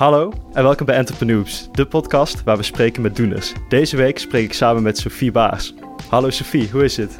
Hallo en welkom bij Entrepreneurs, de podcast waar we spreken met doeners. Deze week spreek ik samen met Sophie Baars. Hallo Sophie, hoe is het?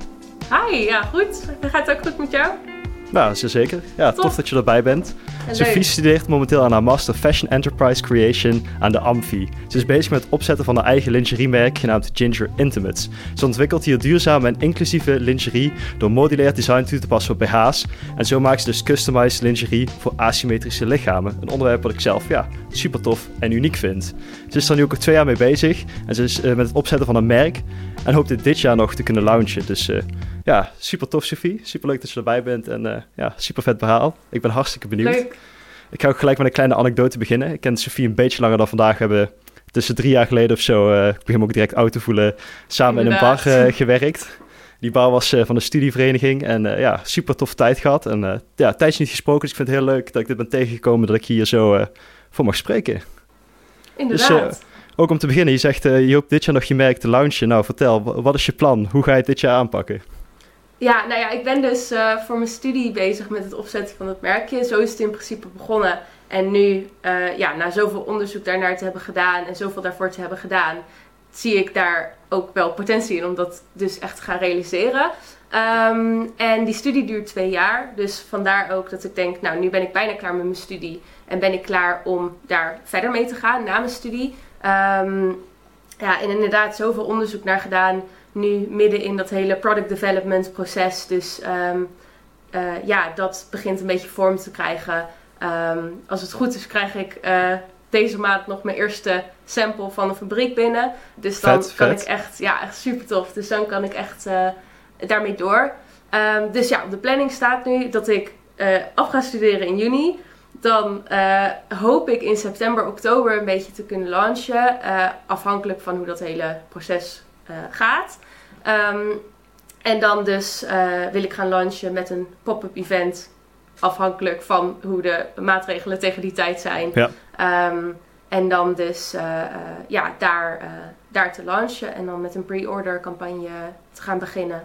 Hi, ja goed. Gaat het ook goed met jou? Nou, zeker. Ja, tof, dat je erbij bent. Sophie studeert momenteel aan haar Master Fashion Enterprise Creation aan de Amfi. Ze is bezig met het opzetten van haar eigen lingeriemerk genaamd Ginger Intimates. Ze ontwikkelt hier duurzame en inclusieve lingerie door modulair design toe te passen op BH's. En zo maakt ze dus customized lingerie voor asymmetrische lichamen. Een onderwerp wat ik zelf ja, super tof en uniek vind. Ze is er nu ook al twee jaar mee bezig en ze is uh, met het opzetten van een merk en hoopt dit dit jaar nog te kunnen launchen. Dus uh, ja, super tof Sophie. Super leuk dat je erbij bent en uh, ja, super vet verhaal. Ik ben hartstikke benieuwd. Leuk. Ik ga ook gelijk met een kleine anekdote beginnen. Ik ken Sophie een beetje langer dan vandaag. We hebben tussen drie jaar geleden of zo, uh, ik begin me ook direct oud te voelen, samen Inderdaad. in een bar uh, gewerkt. Die bar was van de studievereniging en ja, super toffe tijd gehad. En ja, tijdens niet gesproken, dus ik vind het heel leuk dat ik dit ben tegengekomen, dat ik hier zo voor mag spreken. Inderdaad. Dus, ook om te beginnen, je zegt je hoopt dit jaar nog je merk te launchen. Nou, vertel, wat is je plan? Hoe ga je het dit jaar aanpakken? Ja, nou ja, ik ben dus uh, voor mijn studie bezig met het opzetten van het merkje. Zo is het in principe begonnen. En nu, uh, ja, na zoveel onderzoek daarnaar te hebben gedaan en zoveel daarvoor te hebben gedaan, zie ik daar ook wel potentie in om dat dus echt te gaan realiseren. Um, en die studie duurt twee jaar. Dus vandaar ook dat ik denk, nou, nu ben ik bijna klaar met mijn studie. En ben ik klaar om daar verder mee te gaan na mijn studie. Um, ja, en inderdaad, zoveel onderzoek naar gedaan nu midden in dat hele product development proces. Dus um, uh, ja, dat begint een beetje vorm te krijgen. Um, als het goed is, krijg ik uh, deze maand nog mijn eerste sample van de fabriek binnen. Dus dan vet, kan vet. ik echt, ja, echt super tof. Dus dan kan ik echt uh, daarmee door. Um, dus ja, op de planning staat nu dat ik af ga studeren in juni. Dan hoop ik in september, oktober een beetje te kunnen launchen. afhankelijk van hoe dat hele proces gaat. Um, en dan dus uh, wil ik gaan launchen met een pop-up event. Afhankelijk van hoe de maatregelen tegen die tijd zijn. Ja. Um, en dan dus uh, ja, daar, daar te launchen. En dan met een pre-order campagne te gaan beginnen.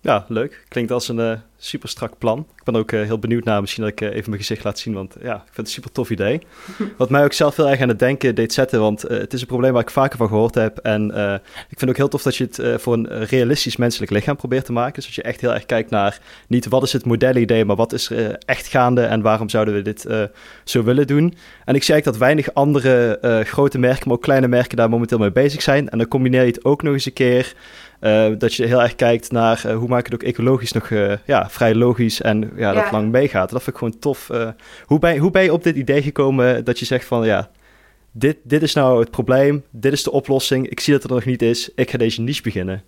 Ja, leuk. Klinkt als een super strak plan. Ik ben ook uh, heel benieuwd naar. Misschien dat ik uh, even mijn gezicht laat zien, want ja, ik vind het een super tof idee. Wat mij ook zelf heel erg aan het denken deed zetten, want het is een probleem waar ik vaker van gehoord heb. En ik vind ook heel tof dat je het voor een realistisch menselijk lichaam probeert te maken. Dus dat je echt heel erg kijkt naar niet wat is het modelidee, maar wat is er echt gaande en waarom zouden we dit zo willen doen. En ik zie eigenlijk dat weinig andere grote merken, maar ook kleine merken daar momenteel mee bezig zijn. En dan combineer je het ook nog eens een keer... Dat je heel erg kijkt naar hoe maak je het ook ecologisch nog uh, ja, vrij logisch en ja, dat Ja. lang meegaat. Dat vind ik gewoon tof. hoe, ben, hoe ben je op dit idee gekomen dat je zegt van ja, dit, dit is nou het probleem, dit is de oplossing, ik zie dat het er nog niet is, ik ga deze niche beginnen?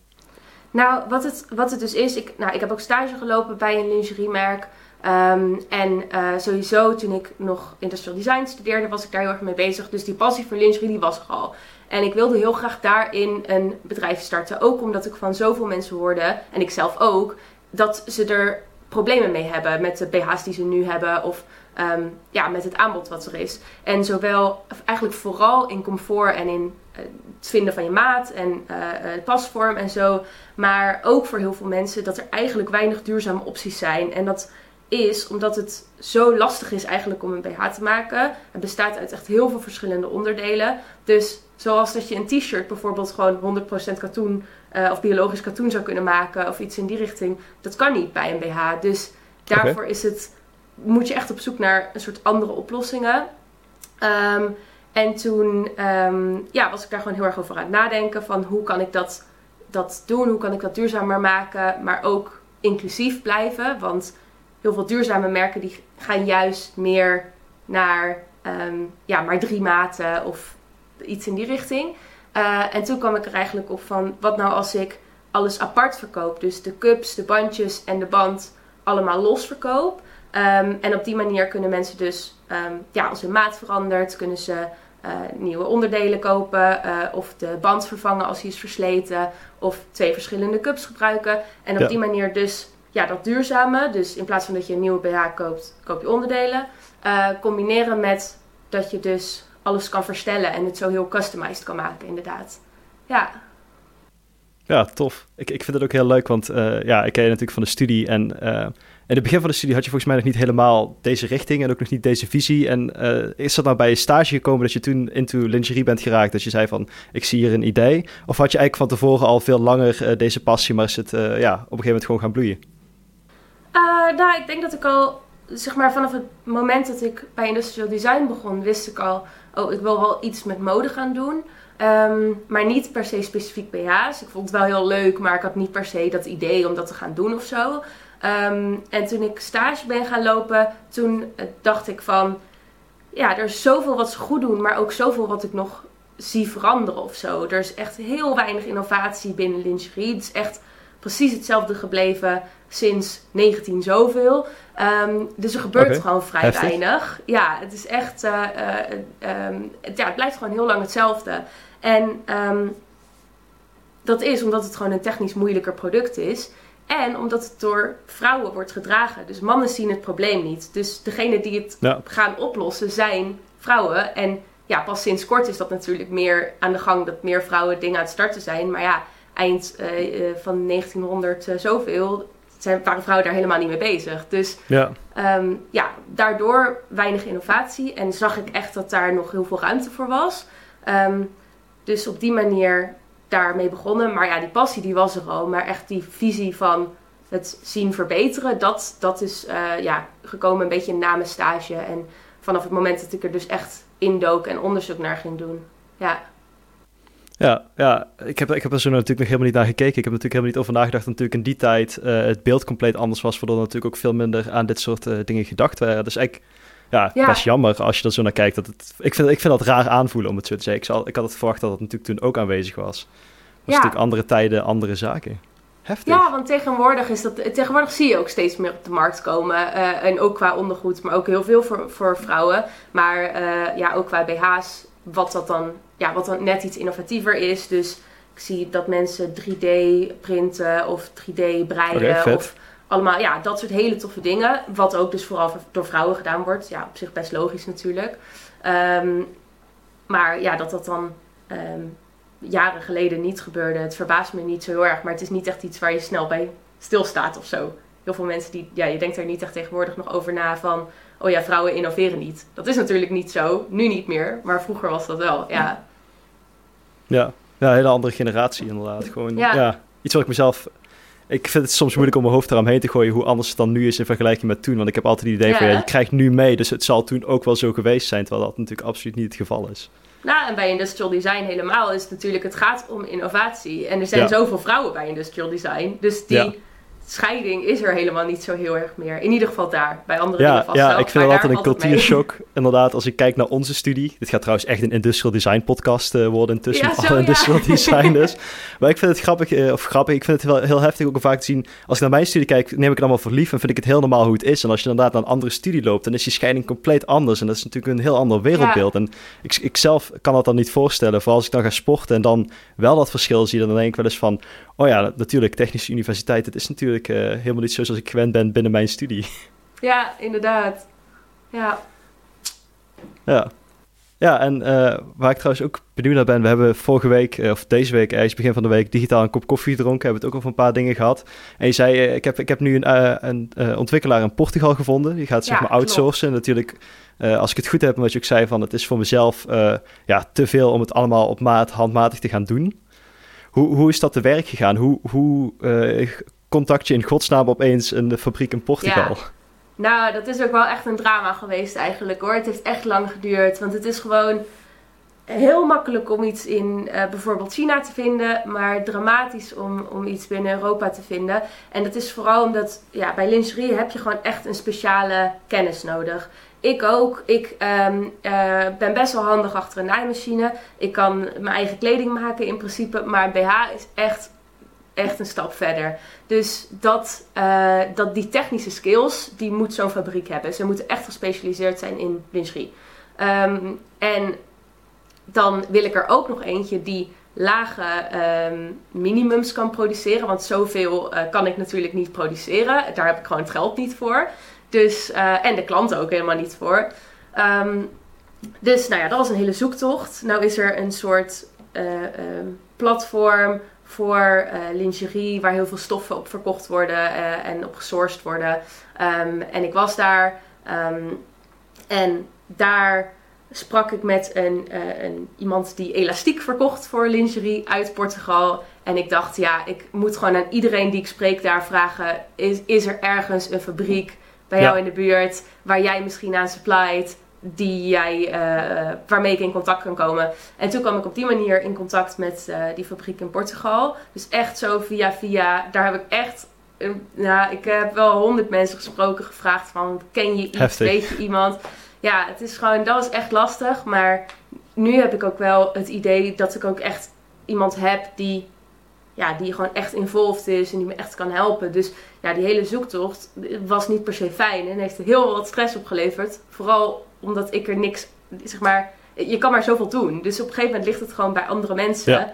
Nou, wat het, wat het dus is, ik, nou, ik heb ook stage gelopen bij een lingeriemerk. Um, en uh, sowieso toen ik nog industrial design studeerde, was ik daar heel erg mee bezig. Dus die passie voor lingerie die was er al. En ik wilde heel graag daarin een bedrijf starten. Ook omdat ik van zoveel mensen hoorde, en ik zelf ook, dat ze er problemen mee hebben met de BH's die ze nu hebben. Of um, ja, met het aanbod wat er is. En zowel, eigenlijk vooral in comfort en in uh, het vinden van je maat en uh, pasvorm en zo. Maar ook voor heel veel mensen dat er eigenlijk weinig duurzame opties zijn. En dat is omdat het zo lastig is eigenlijk om een BH te maken. Het bestaat uit echt heel veel verschillende onderdelen. Dus zoals dat je een t-shirt bijvoorbeeld gewoon 100% katoen uh, of biologisch katoen zou kunnen maken of iets in die richting. Dat kan niet bij een BH. Dus daarvoor okay. is het, moet je echt op zoek naar een soort andere oplossingen. Um, en toen um, ja, was ik daar gewoon heel erg over aan het nadenken van hoe kan ik dat, dat doen? Hoe kan ik dat duurzamer maken? Maar ook inclusief blijven. Want heel veel duurzame merken die gaan juist meer naar um, ja, maar drie maten of iets in die richting. Uh, en toen kwam ik er eigenlijk op van wat nou als ik alles apart verkoop. Dus de cups, de bandjes en de band allemaal los verkoop. Um, en op die manier kunnen mensen dus, um, ja, als hun maat verandert, kunnen ze uh, nieuwe onderdelen kopen. Uh, of de band vervangen als die is versleten. Of twee verschillende cups gebruiken. En op Ja. die manier dus ja, dat duurzame, dus in plaats van dat je een nieuwe BH koopt, koop je onderdelen. Uh, combineren met dat je dus alles kan verstellen en het zo heel customized kan maken, inderdaad. Ja, Ja, tof. Ik, ik vind het ook heel leuk, want uh, ja, ik ken je natuurlijk van de studie en uh, in het begin van de studie had je volgens mij nog niet helemaal deze richting en ook nog niet deze visie. En is dat nou bij je stage gekomen dat je toen into lingerie bent geraakt? Dat je zei van, ik zie hier een idee. Of had je eigenlijk van tevoren al veel langer deze passie, maar is het ja, op een gegeven moment gewoon gaan bloeien? nou, ik denk dat ik al zeg maar vanaf het moment dat ik bij industrial design begon, wist ik al, oh, ik wil wel iets met mode gaan doen. Ehm, maar niet per se specifiek BH's. Ik vond het wel heel leuk, maar ik had niet per se dat idee om dat te gaan doen of zo. Ehm, en toen ik stage ben gaan lopen, toen eh, dacht ik van, ja, er is zoveel wat ze goed doen, maar ook zoveel wat ik nog zie veranderen of zo. Er is echt heel weinig innovatie binnen lingerie. Het is echt precies hetzelfde gebleven sinds 19 zoveel. Ehm, dus er gebeurt gewoon vrij weinig. Ja, het is echt. Uh, het, ja, het blijft gewoon heel lang hetzelfde. En ehm, dat is omdat het gewoon een technisch moeilijker product is. En omdat het door vrouwen wordt gedragen. Dus mannen zien het probleem niet. Dus degene die het gaan oplossen zijn vrouwen. En ja, pas sinds kort is dat natuurlijk meer aan de gang dat meer vrouwen dingen aan het starten zijn. Maar ja, eind uh, van 1900 zoveel zijn, waren vrouwen daar helemaal niet mee bezig. Dus ja. Ehm, ja, daardoor weinig innovatie. En zag ik echt dat daar nog heel veel ruimte voor was. Ehm, dus op die manier daarmee begonnen. Maar ja, die passie die was er al. Maar echt die visie van het zien verbeteren, dat, dat is uh, ja, gekomen een beetje na mijn stage. En vanaf het moment dat ik er dus echt indook en onderzoek naar ging doen. Ja. Ja, ja ik, heb, ik heb er zo natuurlijk nog helemaal niet naar gekeken. Ik heb natuurlijk helemaal niet over nagedacht dat natuurlijk in die tijd uh, het beeld compleet anders was, waardoor natuurlijk ook veel minder aan dit soort uh, dingen gedacht werden. Dus eigenlijk ja, ja, best jammer als je er zo naar kijkt. Dat het, ik, vind, ik vind dat raar aanvoelen, om het zo te zeggen. Ik, zal, ik had het verwacht dat het natuurlijk toen ook aanwezig was. Het was natuurlijk andere tijden, andere zaken. Heftig. Ja, want tegenwoordig, is dat, tegenwoordig zie je ook steeds meer op de markt komen. Uh, en ook qua ondergoed, maar ook heel veel voor, voor vrouwen. Maar ja, ook qua BH's, wat dat dan ja, wat dan net iets innovatiever is. Dus ik zie dat mensen 3D printen of 3D breiden. of allemaal, ja, dat soort hele toffe dingen. Wat ook dus vooral door vrouwen gedaan wordt. Ja, op zich best logisch natuurlijk. Ehm, maar ja, dat dat dan ehm, jaren geleden niet gebeurde. Het verbaast me niet zo heel erg. Maar het is niet echt iets waar je snel bij stilstaat of zo. Heel veel mensen die, ja, je denkt er niet echt tegenwoordig nog over na van oh ja, vrouwen innoveren niet. Dat is natuurlijk niet zo, nu niet meer, maar vroeger was dat wel, ja. Ja, ja een hele andere generatie inderdaad. Gewoon, ja. iets wat ik mezelf... Ik vind het soms moeilijk om mijn hoofd eromheen te gooien hoe anders het dan nu is in vergelijking met toen. Want ik heb altijd het idee van, ja, je krijgt nu mee, dus het zal toen ook wel zo geweest zijn. Terwijl dat natuurlijk absoluut niet het geval is. Nou, en bij industrial design helemaal is het natuurlijk, het gaat om innovatie. En er zijn zoveel vrouwen bij industrial design. Dus die scheiding is er helemaal niet zo heel erg meer. In ieder geval daar, bij andere ja, dingen vast Ja, ik vind het altijd een cultuurshock. Inderdaad, als ik kijk naar onze studie. Dit gaat trouwens echt een industrial design podcast uh, worden intussen. Ja, alle industrial designers. maar ik vind het grappig, uh, of grappig, ik vind het wel heel heftig ook om vaak te zien. Als ik naar mijn studie kijk, neem ik het allemaal voor lief en vind ik het heel normaal hoe het is. En als je inderdaad naar een andere studie loopt, dan is die scheiding compleet anders. En dat is natuurlijk een heel ander wereldbeeld. En ik, ik zelf kan dat dan niet voorstellen. Vooral als ik dan ga sporten en dan wel dat verschil zie, dan denk ik wel eens van... Oh ja, natuurlijk, technische universiteit, het is natuurlijk uh, helemaal niet zo zoals ik gewend ben binnen mijn studie. Ja, inderdaad. Ja. Ja. Ja, en uh, waar ik trouwens ook benieuwd naar ben, we hebben vorige week, uh, of deze week, ergens begin van de week, digitaal een kop koffie gedronken. Hebben het ook over een paar dingen gehad. En je zei, ik, heb, ik heb nu een, een ontwikkelaar in Portugal gevonden. Die gaat zeg maar outsourcen. Natuurlijk, als ik het goed heb, wat je ook zei, van het is voor mezelf ja, te veel om het allemaal op maat, handmatig te gaan doen. Hoe, hoe is dat te werk gegaan? Hoe, hoe contact je in godsnaam opeens een fabriek in Portugal? Nou, dat is ook wel echt een drama geweest eigenlijk hoor. Het heeft echt lang geduurd. Want het is gewoon heel makkelijk om iets in uh, bijvoorbeeld China te vinden, maar dramatisch om, om iets binnen Europa te vinden. En dat is vooral omdat ja, bij lingerie heb je gewoon echt een speciale kennis nodig. Ik ook. Ik um, uh, ben best wel handig achter een naaimachine. Ik kan mijn eigen kleding maken in principe. Maar BH is echt, echt een stap verder. Dus dat, uh, dat die technische skills, die moet zo'n fabriek hebben. Ze moeten echt gespecialiseerd zijn in lingerie. Um, en dan wil ik er ook nog eentje die lage um, minimums kan produceren. Want zoveel uh, kan ik natuurlijk niet produceren. Daar heb ik gewoon het geld niet voor. Dus, uh, en de klanten ook helemaal niet voor. Um, dus nou ja, dat was een hele zoektocht. Nou is er een soort platform voor uh, lingerie, waar heel veel stoffen op verkocht worden en op gesourced worden. Ehm, en ik was daar ehm, en daar sprak ik met een, een, iemand die elastiek verkocht voor lingerie uit Portugal. En ik dacht, ja, ik moet gewoon aan iedereen die ik spreek daar vragen: is, is er ergens een fabriek bij jou in de buurt waar jij misschien aan supplied? Die jij, uh, waarmee ik in contact kan komen. En toen kwam ik op die manier in contact met uh, die fabriek in Portugal. Dus echt zo via via. Daar heb ik echt nou, ik heb wel honderd mensen gesproken, gevraagd van, ken je iets, weet je iemand? Ja, het is gewoon, dat was echt lastig, maar nu heb ik ook wel het idee dat ik ook echt iemand heb die ja, die gewoon echt involved is en die me echt kan helpen. Dus ja, die hele zoektocht was niet per se fijn en heeft heel wat stress opgeleverd. Vooral omdat ik er niks, zeg maar, je kan maar zoveel doen. Dus op een gegeven moment ligt het gewoon bij andere mensen. Ja.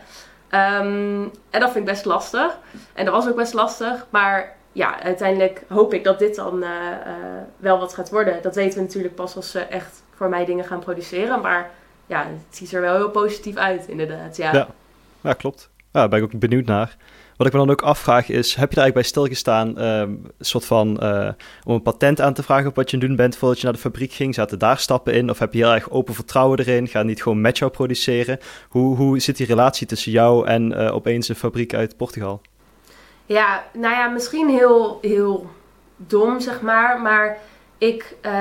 Ehm, en dat vind ik best lastig. En dat was ook best lastig. Maar ja, uiteindelijk hoop ik dat dit dan uh, uh, wel wat gaat worden. Dat weten we natuurlijk pas als ze echt voor mij dingen gaan produceren. Maar ja, het ziet er wel heel positief uit, inderdaad. Ja, ja. ja klopt. Ja, daar ben ik ook benieuwd naar. Wat ik me dan ook afvraag is, heb je daar eigenlijk bij stilgestaan, um, een soort van, uh, om een patent aan te vragen op wat je aan doen bent voordat je naar de fabriek ging? Zaten daar stappen in? Of heb je heel erg open vertrouwen erin? Ga niet gewoon met jou produceren? Hoe, hoe zit die relatie tussen jou en uh, opeens een fabriek uit Portugal? Ja, nou ja, misschien heel, heel dom, zeg maar, maar ik, uh,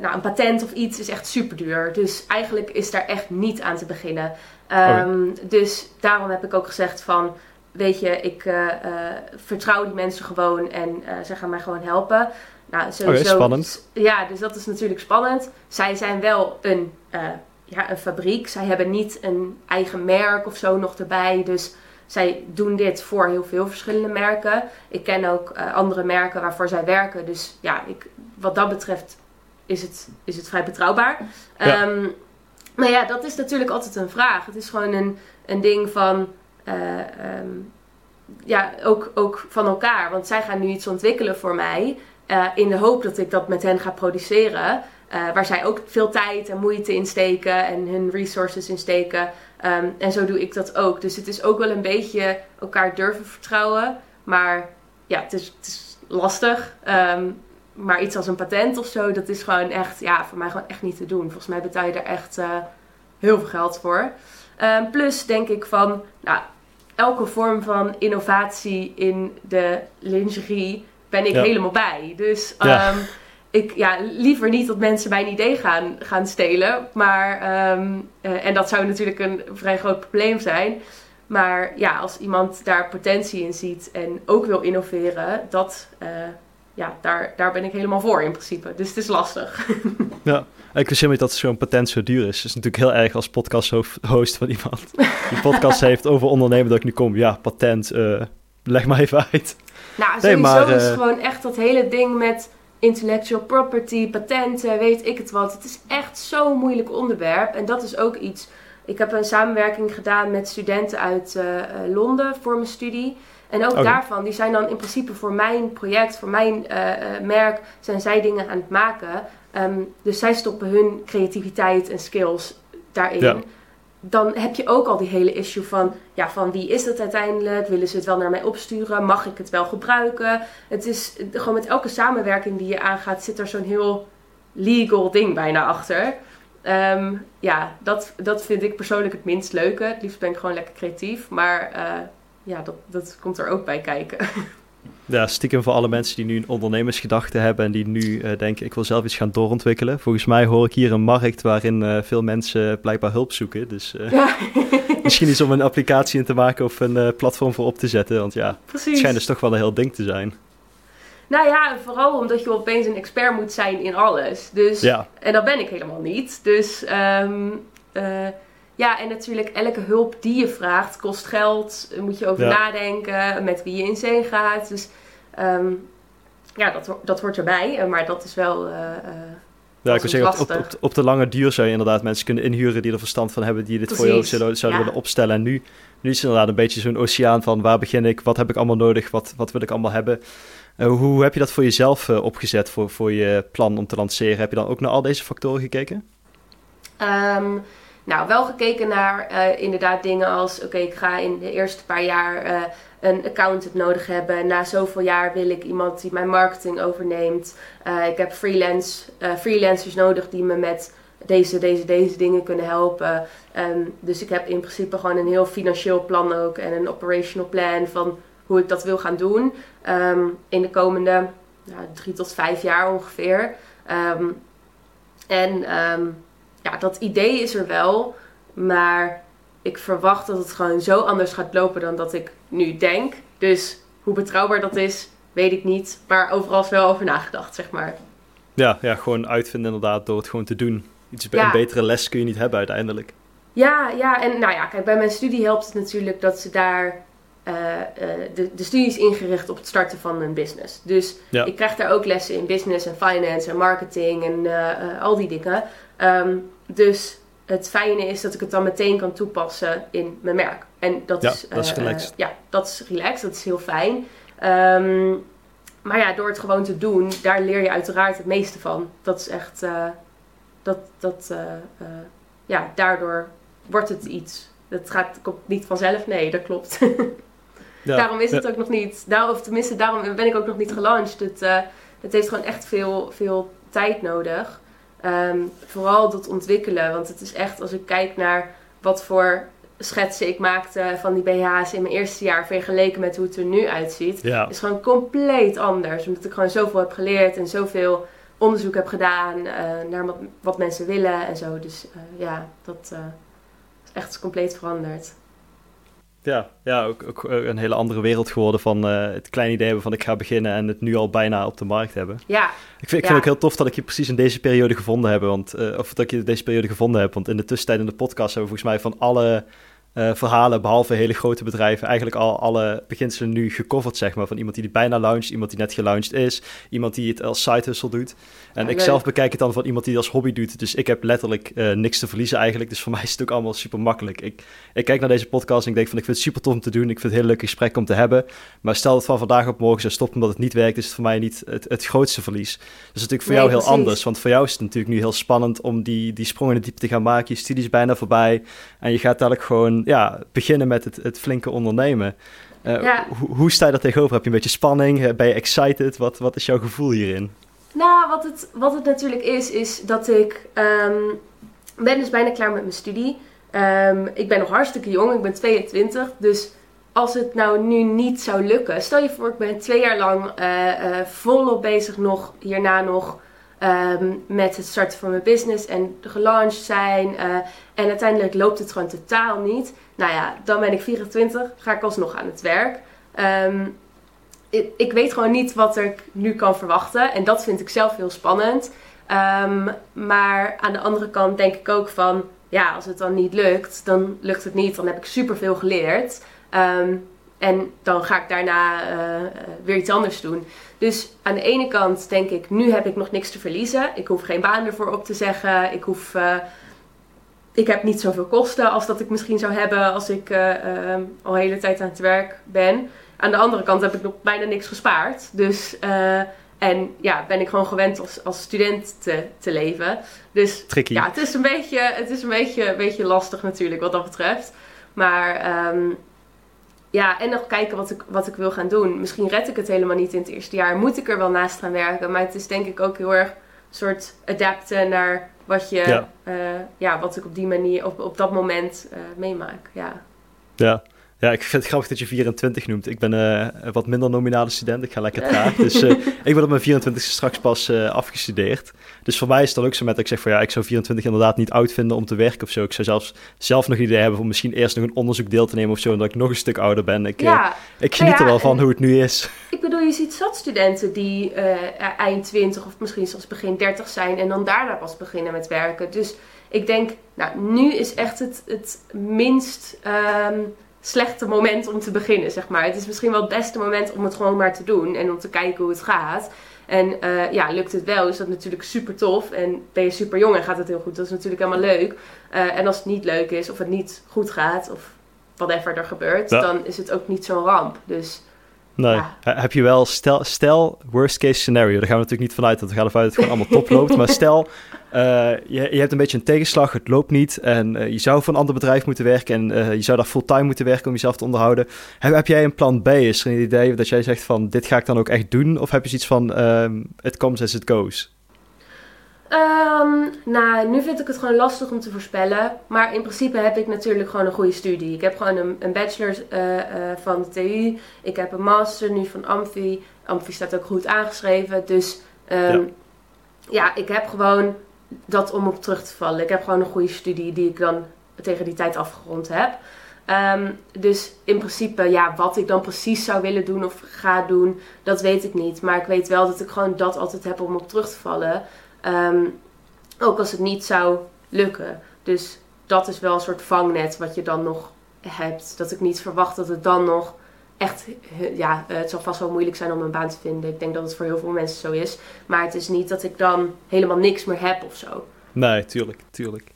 nou, een patent of iets is echt super duur. Dus eigenlijk is daar echt niet aan te beginnen. Um, Dus daarom heb ik ook gezegd van, weet je, ik uh, vertrouw die mensen gewoon en uh, zij gaan mij gewoon helpen. Nou, sowieso. spannend. Ja, dus dat is natuurlijk spannend. Zij zijn wel een, ja, een fabriek. Zij hebben niet een eigen merk of zo nog erbij. Dus zij doen dit voor heel veel verschillende merken. Ik ken ook andere merken waarvoor zij werken. Dus ja, ik, wat dat betreft is het, is het vrij betrouwbaar. Ja. Um, maar ja, dat is natuurlijk altijd een vraag. Het is gewoon een, een ding van. Uh, um, ja, ook, ook van elkaar. Want zij gaan nu iets ontwikkelen voor mij. Uh, in de hoop dat ik dat met hen ga produceren. Uh, waar zij ook veel tijd en moeite in steken en hun resources in steken. Um, en zo doe ik dat ook. Dus het is ook wel een beetje elkaar durven vertrouwen. Maar ja, het is, het is lastig. Um, maar iets als een patent of zo, dat is gewoon echt, ja, voor mij gewoon echt niet te doen. Volgens mij betaal je daar echt heel veel geld voor. Plus denk ik van, nou, elke vorm van innovatie in de lingerie ben ik helemaal bij. Dus um, ik, ja, liever niet dat mensen mijn idee gaan, gaan stelen. Maar, um, uh, en dat zou natuurlijk een vrij groot probleem zijn. Maar ja, als iemand daar potentie in ziet en ook wil innoveren, dat, uh, ja, daar, daar ben ik helemaal voor in principe. Dus het is lastig. Ja, ik wist helemaal dat zo'n patent zo duur is. Het is natuurlijk heel erg als podcast-host van iemand die podcast heeft over ondernemen dat ik nu kom. Ja, patent, uh, leg maar even uit. Nou, sowieso nee, maar, is uh, gewoon echt dat hele ding met intellectual property, patenten, weet ik het wat. Het is echt zo'n moeilijk onderwerp. En dat is ook iets... Ik heb een samenwerking gedaan met studenten uit uh, Londen voor mijn studie. En ook okay. daarvan, die zijn dan in principe voor mijn project, voor mijn uh, uh, merk, zijn zij dingen aan het maken. Um, dus zij stoppen hun creativiteit en skills daarin. Ja. Dan heb je ook al die hele issue van, ja, van wie is het uiteindelijk? Willen ze het wel naar mij opsturen? Mag ik het wel gebruiken? Het is gewoon met elke samenwerking die je aangaat, zit er zo'n heel legal ding bijna achter. Um, ja, dat, dat vind ik persoonlijk het minst leuke. Het liefst ben ik gewoon lekker creatief. Maar uh, ja, dat, dat komt er ook bij kijken. Ja, stiekem voor alle mensen die nu een ondernemersgedachte hebben en die nu uh, denken, ik wil zelf iets gaan doorontwikkelen. Volgens mij hoor ik hier een markt waarin uh, veel mensen blijkbaar hulp zoeken. Dus uh, ja. misschien iets om een applicatie in te maken of een platform voor op te zetten. Want ja, Precies. het schijnt dus toch wel een heel ding te zijn. Nou ja, vooral omdat je opeens een expert moet zijn in alles. Dus, ja. En dat ben ik helemaal niet. Dus um, ja, en natuurlijk elke hulp die je vraagt kost geld. moet je over ja. nadenken met wie je in zee gaat. Dus um, ja, dat, dat hoort erbij. Maar dat is wel. Uh, ja, ik wil zeggen, op, op, op, de lange duur zou je inderdaad mensen kunnen inhuren die er verstand van hebben, die dit Precies. voor jou zouden, zouden ja. willen opstellen. En nu, nu is het inderdaad een beetje zo'n oceaan van waar begin ik, wat heb ik allemaal nodig, wat, wat wil ik allemaal hebben. Uh, hoe heb je dat voor jezelf uh, opgezet, voor, voor je plan om te lanceren? Heb je dan ook naar al deze factoren gekeken? Um, nou, wel gekeken naar uh, inderdaad dingen als: oké, ik ga in de eerste paar jaar uh, een accountant nodig hebben. Na zoveel jaar wil ik iemand die mijn marketing overneemt. Uh, ik heb freelance, freelancers nodig die me met deze, deze, deze dingen kunnen helpen. Um, dus ik heb in principe gewoon een heel financieel plan ook en een operational plan van hoe ik dat wil gaan doen um, in de komende drie tot vijf jaar ongeveer. Um, en ja, dat idee is er wel, maar ik verwacht dat het gewoon zo anders gaat lopen dan dat ik nu denk. Dus hoe betrouwbaar dat is, weet ik niet. Maar overal is wel over nagedacht, zeg maar. Ja, ja, gewoon uitvinden inderdaad door het gewoon te doen. Iets, Een betere les kun je niet hebben uiteindelijk. Ja, ja, en nou ja, kijk, bij mijn studie helpt het natuurlijk dat ze daar uh, de, de studie is ingericht op het starten van een business. Dus ik krijg daar ook lessen in business en finance en marketing en uh, al die dingen. Um, dus het fijne is dat ik het dan meteen kan toepassen in mijn merk. En dat ja, is, dat is relaxed. ja, dat is relaxed. Dat is heel fijn. Um, maar ja, door het gewoon te doen, daar leer je uiteraard het meeste van. Dat is echt, dat, dat, ja, daardoor wordt het iets. Dat gaat, komt niet vanzelf, nee, dat klopt. Ja, daarom is het ook nog niet, daar, of tenminste daarom ben ik ook nog niet gelanceerd. Het, het heeft gewoon echt veel, veel tijd nodig. Um, vooral dat ontwikkelen, want het is echt, als ik kijk naar wat voor schetsen ik maakte van die BH's in mijn eerste jaar vergeleken met hoe het er nu uitziet, ja. is gewoon compleet anders. Omdat ik gewoon zoveel heb geleerd en zoveel onderzoek heb gedaan uh, naar wat, wat, mensen willen en zo. Dus uh, ja, dat is echt compleet veranderd. Ja, ja ook, ook eh, een hele andere wereld geworden van uh, het kleine idee hebben van ik ga beginnen en het nu al bijna op de markt hebben. Ja. Ik vind, ik vind ook heel tof dat ik je precies in deze periode gevonden heb, want, uh, of dat ik je in deze periode gevonden heb, want in de tussentijd in de podcast hebben we volgens mij van alle uh, verhalen, behalve hele grote bedrijven, eigenlijk al alle beginselen nu gecoverd, zeg maar. Van iemand die bijna launched, iemand die net gelaunched is, iemand die het als side hustle doet. En ik zelf bekijk het dan van iemand die het als hobby doet. Dus ik heb letterlijk uh, niks te verliezen eigenlijk. Dus voor mij is het ook allemaal super makkelijk. Ik, ik kijk naar deze podcast en ik denk van ik vind het super tof om te doen. Ik vind het een heel leuk gesprek om te hebben. Maar stel dat van vandaag op morgen zou stoppen omdat het niet werkt, is het voor mij niet het, het grootste verlies. Dus is natuurlijk voor jou heel anders. Want voor jou is het natuurlijk nu heel spannend om die, die sprong in de diepte te gaan maken. Je studie is bijna voorbij. En je gaat dadelijk gewoon ja, beginnen met het, het flinke ondernemen. Uh, hoe sta je daar tegenover? Heb je een beetje spanning? Ben je excited? Wat, wat is jouw gevoel hierin? Nou, wat het, wat het natuurlijk is, is dat ik um, ben dus bijna klaar met mijn studie. Um, ik ben nog hartstikke jong, ik ben 22. Dus als het nou nu niet zou lukken, stel je voor, ik ben twee jaar lang uh, uh, volop bezig nog, hierna nog um, met het starten van mijn business en gelaunched zijn. Uh, en uiteindelijk loopt het gewoon totaal niet. Nou ja, dan ben ik 24, ga ik alsnog aan het werk. Um, ik, ik, weet gewoon niet wat ik nu kan verwachten. En dat vind ik zelf heel spannend. Um, maar aan de andere kant denk ik ook van, ja, als het dan niet lukt, dan lukt het niet. Dan heb ik superveel geleerd. En dan ga ik daarna uh, weer iets anders doen. Dus aan de ene kant denk ik, nu heb ik nog niks te verliezen. Ik hoef geen baan ervoor op te zeggen. Ik hoef... Uh, ik heb niet zoveel kosten als dat ik misschien zou hebben als ik uh, al de hele tijd aan het werk ben. Aan de andere kant heb ik nog bijna niks gespaard. Dus, en ja, ben ik gewoon gewend als, als student te, te leven. Dus Tricky. ja, het is een beetje, het is een beetje, een beetje lastig natuurlijk wat dat betreft. Maar um, ja, en nog kijken wat ik, wat ik wil gaan doen. Misschien red ik het helemaal niet in het eerste jaar. Moet ik er wel naast gaan werken. Maar het is denk ik ook heel erg een soort adapten naar wat je, ja. Uh, ja, wat ik op die manier, op, op dat moment uh, meemaak. Ja. Ja. Ja, ik vind het grappig dat je 24 noemt. Ik ben uh, een wat minder nominale student. Ik ga lekker traag. dus uh, ik ben op mijn 24 straks pas uh, afgestudeerd. Dus voor mij is het dan ook zo met dat ik zeg van ja, ik zou 24 inderdaad niet oud vinden om te werken of zo. Ik zou zelfs zelf nog idee hebben om misschien eerst nog een onderzoek deel te nemen of zo. Omdat ik nog een stuk ouder ben. Ik, ja. ik geniet ja, er wel van hoe het nu is. Ik bedoel, je ziet zat studenten die eind 20 of misschien zelfs begin 30 zijn en dan daarna pas beginnen met werken. Dus ik denk, nou, nu is echt het, het minst. Um, slechte moment om te beginnen, zeg maar. Het is misschien wel het beste moment om het gewoon maar te doen en om te kijken hoe het gaat. En uh, ja, lukt het wel, is dat natuurlijk super tof. En ben je super jong en gaat het heel goed, dat is natuurlijk helemaal leuk. Uh, en als het niet leuk is, of het niet goed gaat, of whatever er gebeurt, ja. dan is het ook niet zo'n ramp. Dus Nee. Heb je wel, stel, stel, worst case scenario, daar gaan we natuurlijk niet vanuit, dat we gaan ervan uit dat het gewoon allemaal top loopt. Maar stel, uh, je, je hebt een beetje een tegenslag, het loopt niet en uh, je zou voor een ander bedrijf moeten werken en uh, je zou daar fulltime moeten werken om jezelf te onderhouden. Heb, heb, jij een plan B? Is er een idee dat jij zegt van, dit ga ik dan ook echt doen? Of heb je zoiets van, it comes as it goes? Um, nou, nu vind ik het gewoon lastig om te voorspellen. Maar in principe heb ik natuurlijk gewoon een goede studie. Ik heb gewoon een, een bachelor uh, uh, van de TU. Ik heb een master nu van Amfi. Amfi staat ook goed aangeschreven. Dus um, ja. ik heb gewoon dat om op terug te vallen. Ik heb gewoon een goede studie die ik dan tegen die tijd afgerond heb. Um, dus in principe, ja, wat ik dan precies zou willen doen of ga doen, dat weet ik niet. Maar ik weet wel dat ik gewoon dat altijd heb om op terug te vallen. Um, ook als het niet zou lukken. Dus dat is wel een soort vangnet wat je dan nog hebt. Dat ik niet verwacht dat het dan nog echt, ja, het zal vast wel moeilijk zijn om een baan te vinden. Ik denk dat het voor heel veel mensen zo is. Maar het is niet dat ik dan helemaal niks meer heb of zo. Nee, tuurlijk, tuurlijk.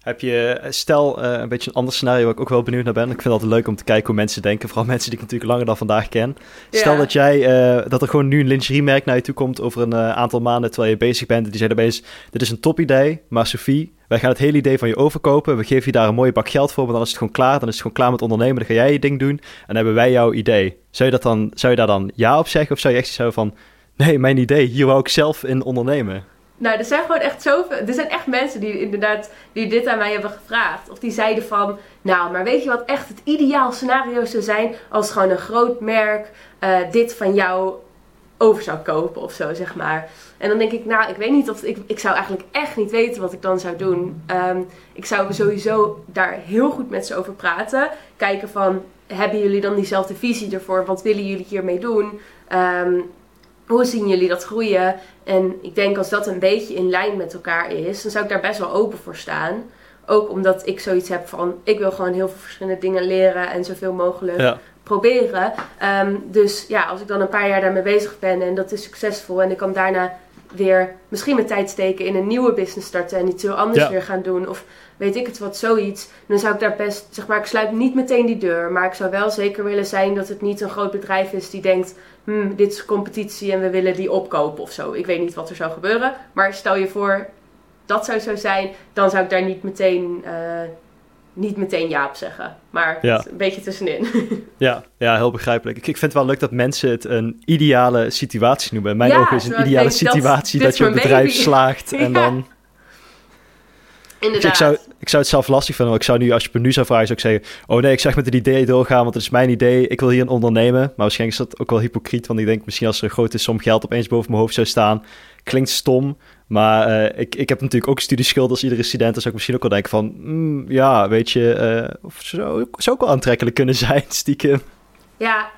Heb je, stel uh, een beetje een ander scenario waar ik ook wel benieuwd naar ben. Ik vind het altijd leuk om te kijken hoe mensen denken. Vooral mensen die ik natuurlijk langer dan vandaag ken. Stel dat jij, uh, dat er gewoon nu een lingeriemerk naar je toe komt over een uh, aantal maanden terwijl je bezig bent. En die zeggen opeens, dit is een top idee, maar Sophie, wij gaan het hele idee van je overkopen. We geven je daar een mooie bak geld voor, maar dan is het gewoon klaar. Dan is het gewoon klaar met ondernemen. Dan ga jij je ding doen en dan hebben wij jouw idee. Zou je, dat dan, zou je daar dan ja op zeggen? Of zou je echt zo van, nee, mijn idee, hier wou ik zelf in ondernemen? Nou, er zijn gewoon echt zoveel. Er zijn echt mensen die inderdaad die dit aan mij hebben gevraagd. Of die zeiden van. Nou, maar weet je wat echt het ideaal scenario zou zijn? Als gewoon een groot merk uh, dit van jou over zou kopen of zo, zeg maar. En dan denk ik, nou, ik weet niet of ik, ik zou eigenlijk echt niet weten wat ik dan zou doen. Um, ik zou sowieso daar heel goed met ze over praten. Kijken van, hebben jullie dan diezelfde visie ervoor? Wat willen jullie hiermee doen? Um, hoe zien jullie dat groeien? En ik denk als dat een beetje in lijn met elkaar is, dan zou ik daar best wel open voor staan. Ook omdat ik zoiets heb van, ik wil gewoon heel veel verschillende dingen leren en zoveel mogelijk ja. proberen. Um, dus ja, als ik dan een paar jaar daarmee bezig ben en dat is succesvol en ik kan daarna weer misschien mijn tijd steken in een nieuwe business starten en iets heel anders ja. weer gaan doen. Of weet ik het wat, zoiets. Dan zou ik daar best, zeg maar, ik sluit niet meteen die deur. Maar ik zou wel zeker willen zijn dat het niet een groot bedrijf is die denkt, hmm, dit is competitie en we willen die opkopen of zo. Ik weet niet wat er zou gebeuren. Maar stel je voor, dat zou zo zijn, dan zou ik daar niet meteen, uh, niet meteen ja op zeggen. Maar ja. een beetje tussenin. ja, ja, heel begrijpelijk. Ik, ik vind het wel leuk dat mensen het een ideale situatie noemen. In mijn ja, ogen is een ideale situatie dat, dat je een bedrijf baby. slaagt en ja. dan Inderdaad. Dus ik, zou, ik zou het zelf lastig vinden. Ik zou nu, als je me nu zou vragen, zou ik zeggen... Oh nee, ik zeg met het idee doorgaan, want het is mijn idee. Ik wil hier een ondernemen. Maar waarschijnlijk is dat ook wel hypocriet. Want ik denk misschien als er een grote som geld opeens boven mijn hoofd zou staan... Klinkt stom. Maar uh, ik, ik heb natuurlijk ook studieschuld als iedere student. Dus zou ik misschien ook wel denken van... Mm, ja, weet je... Uh, of zou, zou ook wel aantrekkelijk kunnen zijn, stiekem. Ja,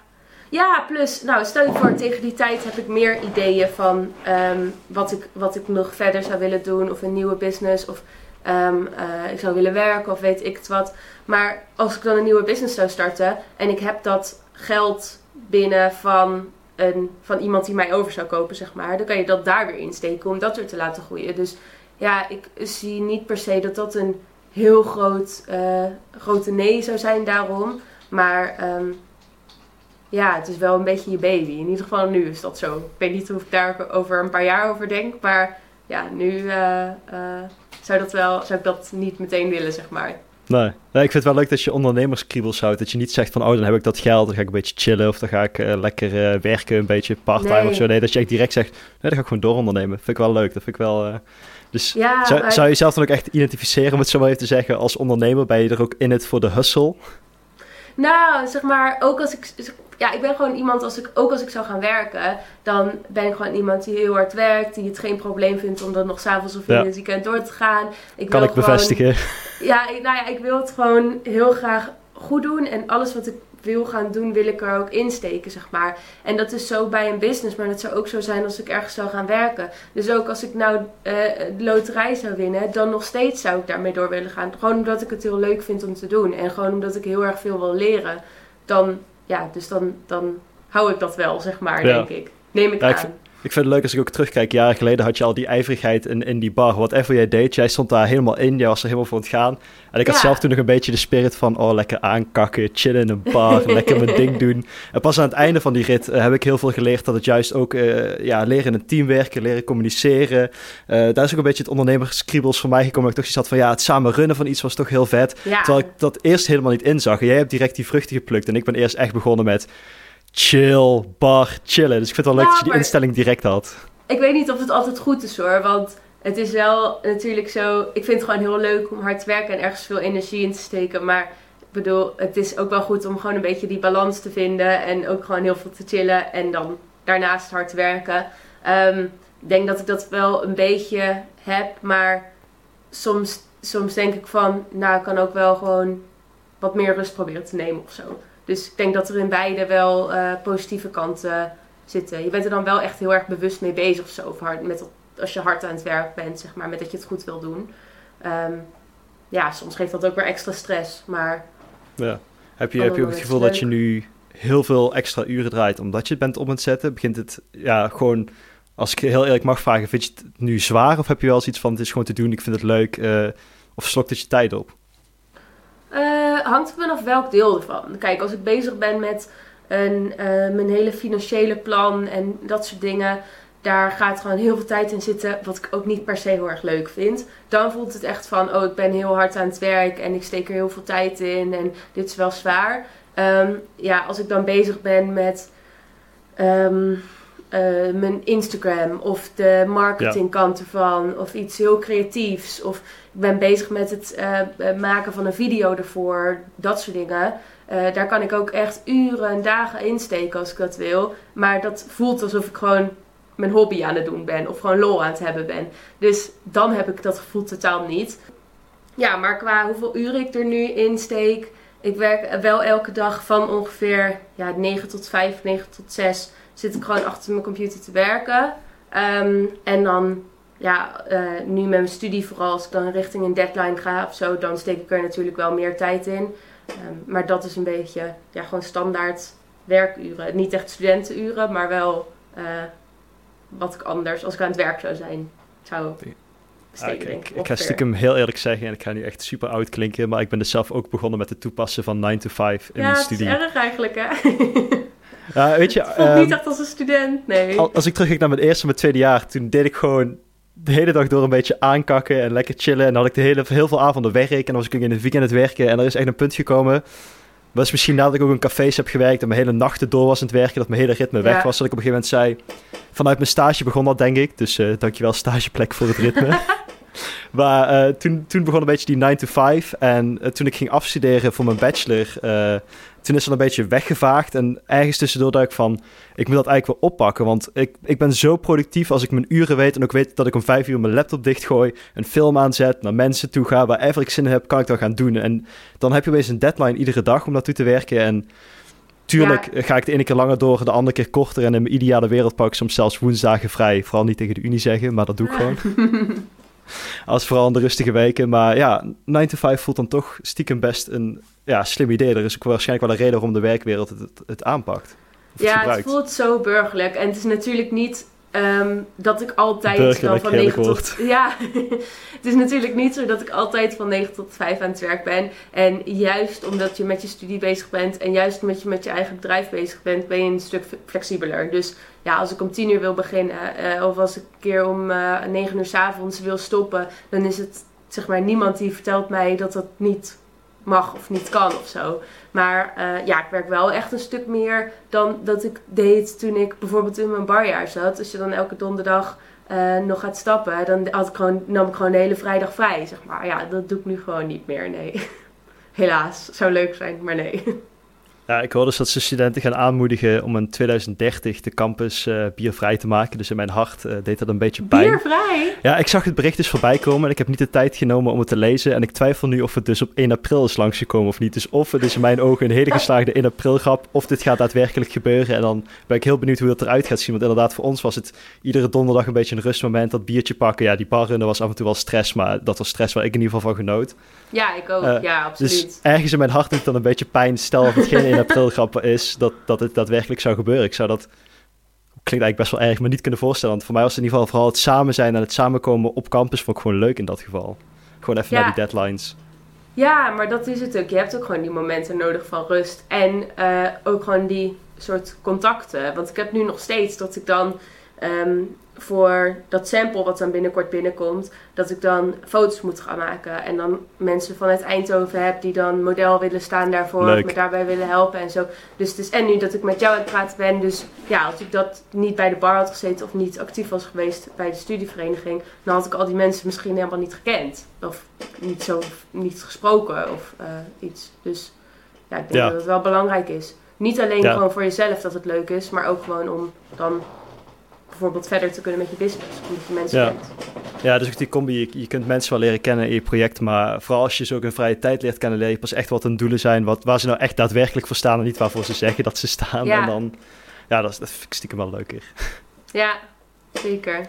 ja, plus, nou, stel je voor, tegen die tijd heb ik meer ideeën van um, wat, ik, wat ik nog verder zou willen doen. Of een nieuwe business. Of Um, uh, ik zou willen werken of weet ik het wat. Maar als ik dan een nieuwe business zou starten en ik heb dat geld binnen van, een, van iemand die mij over zou kopen, zeg maar, dan kan je dat daar weer insteken om dat weer te laten groeien. Dus ja, ik zie niet per se dat dat een heel groot, uh, grote nee zou zijn daarom. Maar um, ja, het is wel een beetje je baby. In ieder geval nu is dat zo. Ik weet niet hoe ik daar over een paar jaar over denk, maar ja, nu. Uh, zou, dat wel, zou ik dat niet meteen willen, zeg maar. Nee. nee, ik vind het wel leuk dat je ondernemerskriebels houdt. Dat je niet zegt van, oh, dan heb ik dat geld, dan ga ik een beetje chillen of dan ga ik uh, lekker uh, werken, een beetje parttime nee. of zo. Nee, dat je echt direct zegt, nee, dan ga ik gewoon doorondernemen. Vind ik wel leuk, dat vind ik wel... Uh... Dus ja, zou, maar... zou je jezelf dan ook echt identificeren, om het zo maar even te zeggen, als ondernemer? Ben je er ook in het voor de hustle? Nou, zeg maar, ook als ik ja, ik ben gewoon iemand, als ik, ook als ik zou gaan werken, dan ben ik gewoon iemand die heel hard werkt, die het geen probleem vindt om dan nog s'avonds of in ja. het weekend door te gaan. Ik kan ik gewoon, bevestigen. Ja, ik, nou ja, ik wil het gewoon heel graag goed doen en alles wat ik wil gaan doen, wil ik er ook insteken, zeg maar. En dat is zo bij een business, maar dat zou ook zo zijn als ik ergens zou gaan werken. Dus ook als ik nou uh, de loterij zou winnen, dan nog steeds zou ik daarmee door willen gaan. Gewoon omdat ik het heel leuk vind om te doen en gewoon omdat ik heel erg veel wil leren. Dan ja, dus dan, dan hou ik dat wel, zeg maar, ja. denk ik. Neem ik ja, aan. Ik Ik vind het leuk als ik ook terugkijk. Jaren geleden had je al die ijverigheid in, in die bar. Whatever jij deed, jij stond daar helemaal in. Jij was er helemaal voor het gaan. En ik had zelf toen nog een beetje de spirit van... Oh, lekker aankakken, chillen in een bar, lekker mijn ding doen. En pas aan het einde van die rit eh, heb ik heel veel geleerd... dat het juist ook uh, ja, leren in een team werken, leren communiceren. Uh, daar is ook een beetje het ondernemerskriebels voor mij gekomen. Ik toch iets had van... Ja, het samen runnen van iets was toch heel vet. Terwijl ik dat eerst helemaal niet inzag. En jij hebt direct die vruchten geplukt. En ik ben eerst echt begonnen met chill, bar, chillen. Dus ik vind het wel leuk dat je die instelling direct had. Ik weet niet of het altijd goed is hoor, want het is wel natuurlijk zo... Ik vind het gewoon heel leuk om hard te werken en ergens veel energie in te steken. Maar ik bedoel, het is ook wel goed om gewoon een beetje die balans te vinden. En ook gewoon heel veel te chillen en dan daarnaast hard te werken. Um, ik denk dat ik dat wel een beetje heb, maar soms, soms denk ik van... Nou, ik kan ook wel gewoon wat meer rust proberen te nemen of zo. Dus ik denk dat er in beide wel uh, positieve kanten zitten. Je bent er dan wel echt heel erg bewust mee bezig of zo. Of hard, met, als je hard aan het werk bent, zeg maar, met dat je het goed wil doen. Um, ja, soms geeft dat ook weer extra stress, maar... Ja. Heb je, heb je ook het gevoel dat je nu heel veel extra uren draait omdat je het bent om het zetten? Begint het ja, gewoon, als ik heel eerlijk mag vragen, vind je het nu zwaar? Of heb je wel zoiets van, het is gewoon te doen, ik vind het leuk? Uh, of slokt het je tijd op? Uh, hangt vanaf welk deel ervan. Kijk, als ik bezig ben met een, uh, mijn hele financiële plan en dat soort dingen, daar gaat gewoon heel veel tijd in zitten, wat ik ook niet per se heel erg leuk vind. Dan voelt het echt van, oh, ik ben heel hard aan het werk en ik steek er heel veel tijd in en dit is wel zwaar. Um, ja, als ik dan bezig ben met um, uh, mijn Instagram of de marketingkant ervan of iets heel creatiefs of ik ben bezig met het uh, maken van een video ervoor, dat soort dingen. Uh, daar kan ik ook echt uren en dagen insteken als ik dat wil. Maar dat voelt alsof ik gewoon mijn hobby aan het doen ben of gewoon lol aan het hebben ben. Dus dan heb ik dat gevoel totaal niet. Ja, maar qua hoeveel uren ik er nu in steek. Ik werk wel elke dag van ongeveer ja, 9 tot 5, 9 tot 6 zit ik gewoon achter mijn computer te werken. Um, en dan ja, uh, nu met mijn studie vooral, als ik dan richting een deadline ga of zo, dan steek ik er natuurlijk wel meer tijd in. Um, maar dat is een beetje ja, gewoon standaard werkuren. Niet echt studentenuren, maar wel uh, wat ik anders, als ik aan het werk zou zijn, zou. Ah, ik, ik, ik ga stiekem heel eerlijk zeggen, en ik ga nu echt super oud klinken, maar ik ben dus zelf ook begonnen met het toepassen van 9 to 5 in ja, de studie. Ja, dat is erg eigenlijk, hè? Ja, weet je... Het voelt um, niet echt als een student, nee. Als ik terugkijk naar mijn eerste en mijn tweede jaar, toen deed ik gewoon de hele dag door een beetje aankakken en lekker chillen. En dan had ik de hele, heel veel avonden werk en dan was ik in het weekend het werken. En er is echt een punt gekomen. Was misschien nadat ik ook in cafés heb gewerkt en mijn hele nachten door was aan het werken, dat mijn hele ritme weg was. Dat ik op een gegeven moment zei, vanuit mijn stage begon dat denk ik. Dus uh, dankjewel stageplek voor het ritme. maar uh, toen, toen begon een beetje die 9 to 5. En uh, toen ik ging afstuderen voor mijn bachelor, toen is dat een beetje weggevaagd. En ergens tussendoor dacht ik van, ik moet dat eigenlijk wel oppakken. Want ik, ik ben zo productief als ik mijn uren weet. En ook weet dat ik om vijf uur mijn laptop dichtgooi. Een film aanzet, naar mensen toe ga. Waarever ik zin in heb, kan ik dat gaan doen. En dan heb je weer een deadline iedere dag om naartoe te werken. En tuurlijk ja. ga ik de ene keer langer door, de andere keer korter. En in mijn ideale wereld pak ik soms zelfs woensdagen vrij. Vooral niet tegen de unie zeggen, maar dat doe ik gewoon. Als vooral in de rustige weken. Maar ja, 9 to 5 voelt dan toch stiekem best een ja, slim idee. Er is ook waarschijnlijk wel een reden waarom de werkwereld het, het, het aanpakt. Ja, het voelt zo burgerlijk. En het is natuurlijk niet um, dat ik altijd van 9 tot... Ja, het is natuurlijk niet zo dat ik altijd van 9 tot 5 aan het werk ben. En juist omdat je met je studie bezig bent en juist omdat je met je eigen bedrijf bezig bent, ben je een stuk flexibeler. Dus ja, als ik om 10 uur wil beginnen uh, of als ik een keer om uh, 9 uur s avonds wil stoppen, dan is het zeg maar niemand die vertelt mij dat dat niet mag of niet kan of zo. Maar uh, ja, ik werk wel echt een stuk meer dan dat ik deed toen ik bijvoorbeeld in mijn barjaar zat. Als je dan elke donderdag uh, nog gaat stappen, dan had ik gewoon, nam ik gewoon de hele vrijdag vrij, zeg maar. Ja, dat doe ik nu gewoon niet meer, nee. Helaas, zou leuk zijn, maar nee. Ja, ik hoor dus dat ze studenten gaan aanmoedigen om in 2030 de campus uh, biervrij te maken. Dus in mijn hart uh, deed dat een beetje pijn. Biervrij? Ja, ik zag het bericht dus voorbij komen en ik heb niet de tijd genomen om het te lezen. En ik twijfel nu of het dus op 1 april is langsgekomen of niet. Dus of het is in mijn ogen een hele geslaagde 1 april grap, of dit gaat daadwerkelijk gebeuren. En dan ben ik heel benieuwd hoe dat eruit gaat zien. Want inderdaad, voor ons was het iedere donderdag een beetje een rustmoment. Dat biertje pakken, ja, die barrunnen was af en toe wel stress, maar dat was stress waar ik in ieder geval van genoot. Ja, ik ook. Uh, ja, absoluut. Dus ergens in mijn hart doet dan een beetje pijn. Stel dat het geen 1 april grap is, dat, dat het daadwerkelijk zou gebeuren. Ik zou dat klinkt eigenlijk best wel erg, maar niet kunnen voorstellen. Want voor mij was het in ieder geval vooral het samen zijn en het samenkomen op campus vond ik gewoon leuk in dat geval. Gewoon even Ja. naar die deadlines. Ja, maar dat is het ook. Je hebt ook gewoon die momenten nodig van rust. En eh, ook gewoon die soort contacten. Want ik heb nu nog steeds dat ik dan ehm, voor dat sample wat dan binnenkort binnenkomt, dat ik dan foto's moet gaan maken. En dan mensen vanuit Eindhoven heb die dan model willen staan daarvoor. Of me daarbij willen helpen en zo. Dus het is en nu dat ik met jou aan het praten ben. Dus ja, als ik dat niet bij de bar had gezeten of niet actief was geweest bij de studievereniging, dan had ik al die mensen misschien helemaal niet gekend. Of niet zo niet gesproken of eh, iets. Dus ja, ik denk Ja. dat het wel belangrijk is. Niet alleen Ja. gewoon voor jezelf dat het leuk is, maar ook gewoon om dan bijvoorbeeld verder te kunnen met je business. Omdat je mensen Ja. kent. Ja, dus ook die combi, je, je kunt mensen wel leren kennen in je project, maar vooral als je ze ook in vrije tijd leert kennen, leer je pas echt wat hun doelen zijn, wat, waar ze nou echt daadwerkelijk voor staan en niet waarvoor ze zeggen dat ze staan. Ja. En dan, ja, dat, is, dat vind ik stiekem wel leuker. Ja, zeker.